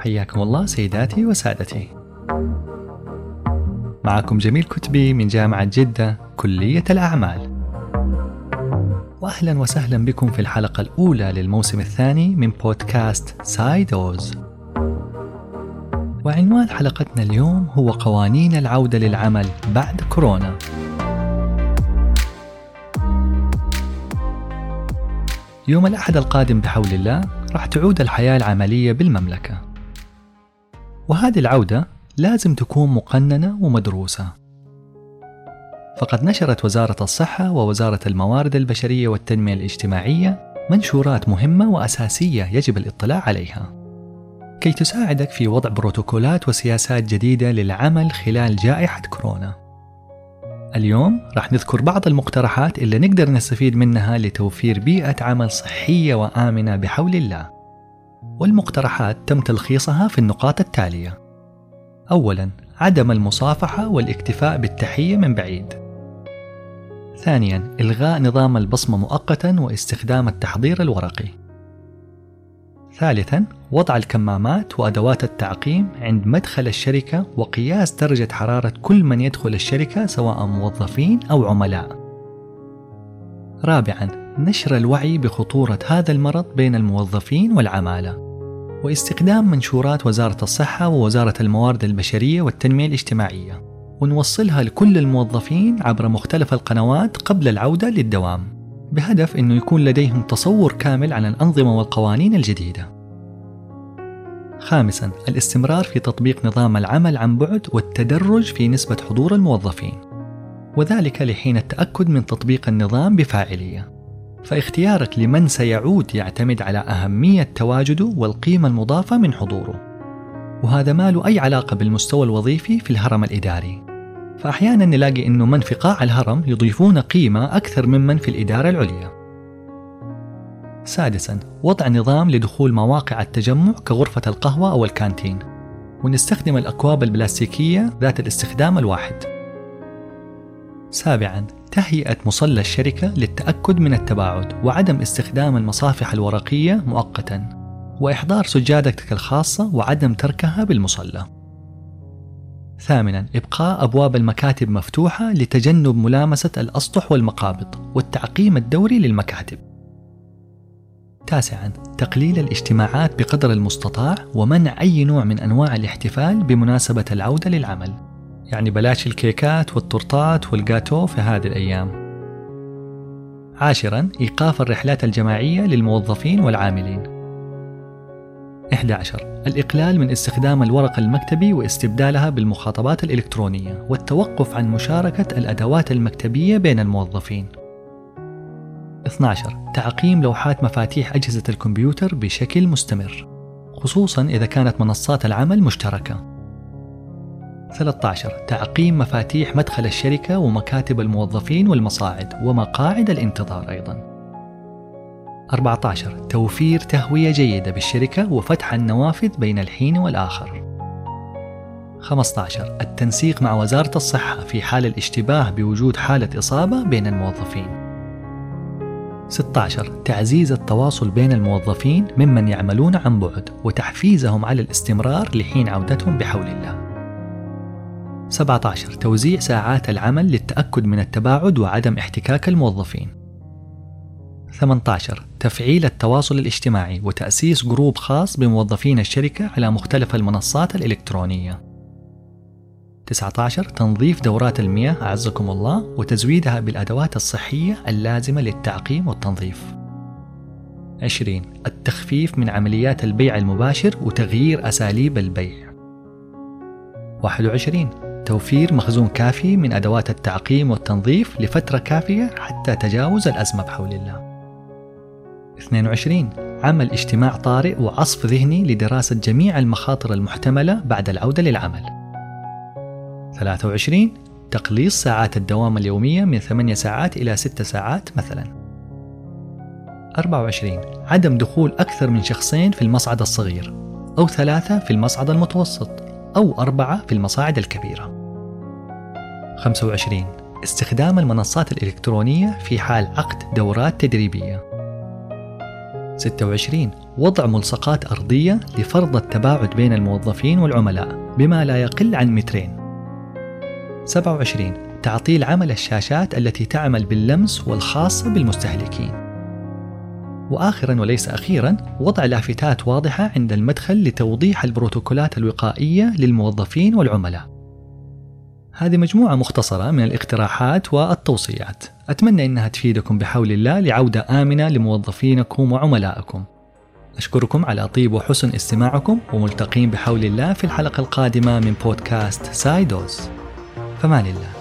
حياكم الله سيداتي وسادتي. معكم جميل كتبي من جامعة جدة كلية الأعمال. وأهلا وسهلا بكم في الحلقة الأولى للموسم الثاني من بودكاست سايدوز. وعنوان حلقتنا اليوم هو قوانين العودة للعمل بعد كورونا. يوم الأحد القادم بحول الله راح تعود الحياة العملية بالمملكة. وهذه العودة لازم تكون مقننة ومدروسة. فقد نشرت وزارة الصحة ووزارة الموارد البشرية والتنمية الاجتماعية منشورات مهمة وأساسية يجب الاطلاع عليها. كي تساعدك في وضع بروتوكولات وسياسات جديدة للعمل خلال جائحة كورونا. اليوم راح نذكر بعض المقترحات اللي نقدر نستفيد منها لتوفير بيئة عمل صحية وآمنة بحول الله. والمقترحات تم تلخيصها في النقاط التالية. أولا عدم المصافحة والاكتفاء بالتحية من بعيد. ثانيا إلغاء نظام البصمة مؤقتا واستخدام التحضير الورقي. ثالثا وضع الكمامات وأدوات التعقيم عند مدخل الشركة وقياس درجة حرارة كل من يدخل الشركة سواء موظفين أو عملاء. رابعا نشر الوعي بخطورة هذا المرض بين الموظفين والعمالة. واستخدام منشورات وزارة الصحة ووزارة الموارد البشرية والتنمية الاجتماعية. ونوصلها لكل الموظفين عبر مختلف القنوات قبل العودة للدوام بهدف أنه يكون لديهم تصور كامل عن الأنظمة والقوانين الجديدة. خامسا الاستمرار في تطبيق نظام العمل عن بعد والتدرج في نسبة حضور الموظفين وذلك لحين التأكد من تطبيق النظام بفاعلية. فاختيارك لمن سيعود يعتمد على أهمية تواجده والقيمة المضافة من حضوره. وهذا ما له أي علاقة بالمستوى الوظيفي في الهرم الإداري. فأحيانا نلاقي أنه من في قاع الهرم يضيفون قيمة أكثر ممن في الإدارة العليا. سادسا وضع نظام لدخول مواقع التجمع كغرفة القهوة أو الكانتين. ونستخدم الأكواب البلاستيكية ذات الاستخدام الواحد. سابعا تهيئة مصلى الشركة للتأكد من التباعد وعدم استخدام المصافح الورقية مؤقتا وإحضار سجادتك الخاصة وعدم تركها بالمصلى. ثامنا إبقاء أبواب المكاتب مفتوحة لتجنب ملامسة الأسطح والمقابض والتعقيم الدوري للمكاتب. تاسعا تقليل الاجتماعات بقدر المستطاع ومنع أي نوع من أنواع الاحتفال بمناسبة العودة للعمل. يعني بلاش الكيكات والتورتات والجاتو في هذه الأيام. عاشرا إيقاف الرحلات الجماعية للموظفين والعاملين. 11 الإقلال من استخدام الورق المكتبي واستبدالها بالمخاطبات الإلكترونية والتوقف عن مشاركة الأدوات المكتبية بين الموظفين. 12 تعقيم لوحات مفاتيح أجهزة الكمبيوتر بشكل مستمر خصوصا إذا كانت منصات العمل مشتركة. 13 تعقيم مفاتيح مدخل الشركة ومكاتب الموظفين والمصاعد ومقاعد الانتظار أيضا. 14 توفير تهوية جيدة بالشركة وفتح النوافذ بين الحين والآخر. 15 التنسيق مع وزارة الصحة في حال الاشتباه بوجود حالة إصابة بين الموظفين. 16 تعزيز التواصل بين الموظفين ممن يعملون عن بعد وتحفيزهم على الاستمرار لحين عودتهم بحول الله. 17 توزيع ساعات العمل للتأكد من التباعد وعدم احتكاك الموظفين. 18 تفعيل التواصل الاجتماعي وتأسيس جروب خاص بموظفين الشركة على مختلف المنصات الإلكترونية. 19 تنظيف دورات المياه أعزكم الله وتزويدها بالأدوات الصحية اللازمة للتعقيم والتنظيف. 20 التخفيف من عمليات البيع المباشر وتغيير أساليب البيع. 21 توفير مخزون كافي من أدوات التعقيم والتنظيف لفترة كافية حتى تجاوز الأزمة بحول الله. 22 عمل اجتماع طارئ وعصف ذهني لدراسة جميع المخاطر المحتملة بعد العودة للعمل. 23 تقليص ساعات الدوام اليومية من 8 ساعات إلى 6 ساعات مثلا. 24 عدم دخول أكثر من شخصين في المصعد الصغير أو ثلاثة في المصعد المتوسط أو أربعة في المصاعد الكبيرة. 25 استخدام المنصات الإلكترونية في حال عقد دورات تدريبية. 26 وضع ملصقات أرضية لفرض التباعد بين الموظفين والعملاء بما لا يقل عن مترين. 27 تعطيل عمل الشاشات التي تعمل باللمس والخاصة بالمستهلكين. وآخرا وليس أخيرا وضع لافتات واضحة عند المدخل لتوضيح البروتوكولات الوقائية للموظفين والعملاء. هذه مجموعة مختصرة من الاقتراحات والتوصيات. أتمنى أنها تفيدكم بحول الله لعودة آمنة لموظفينكم وعملائكم. أشكركم على طيب وحسن استماعكم وملتقين بحول الله في الحلقة القادمة من بودكاست سايدوز. فمان الله.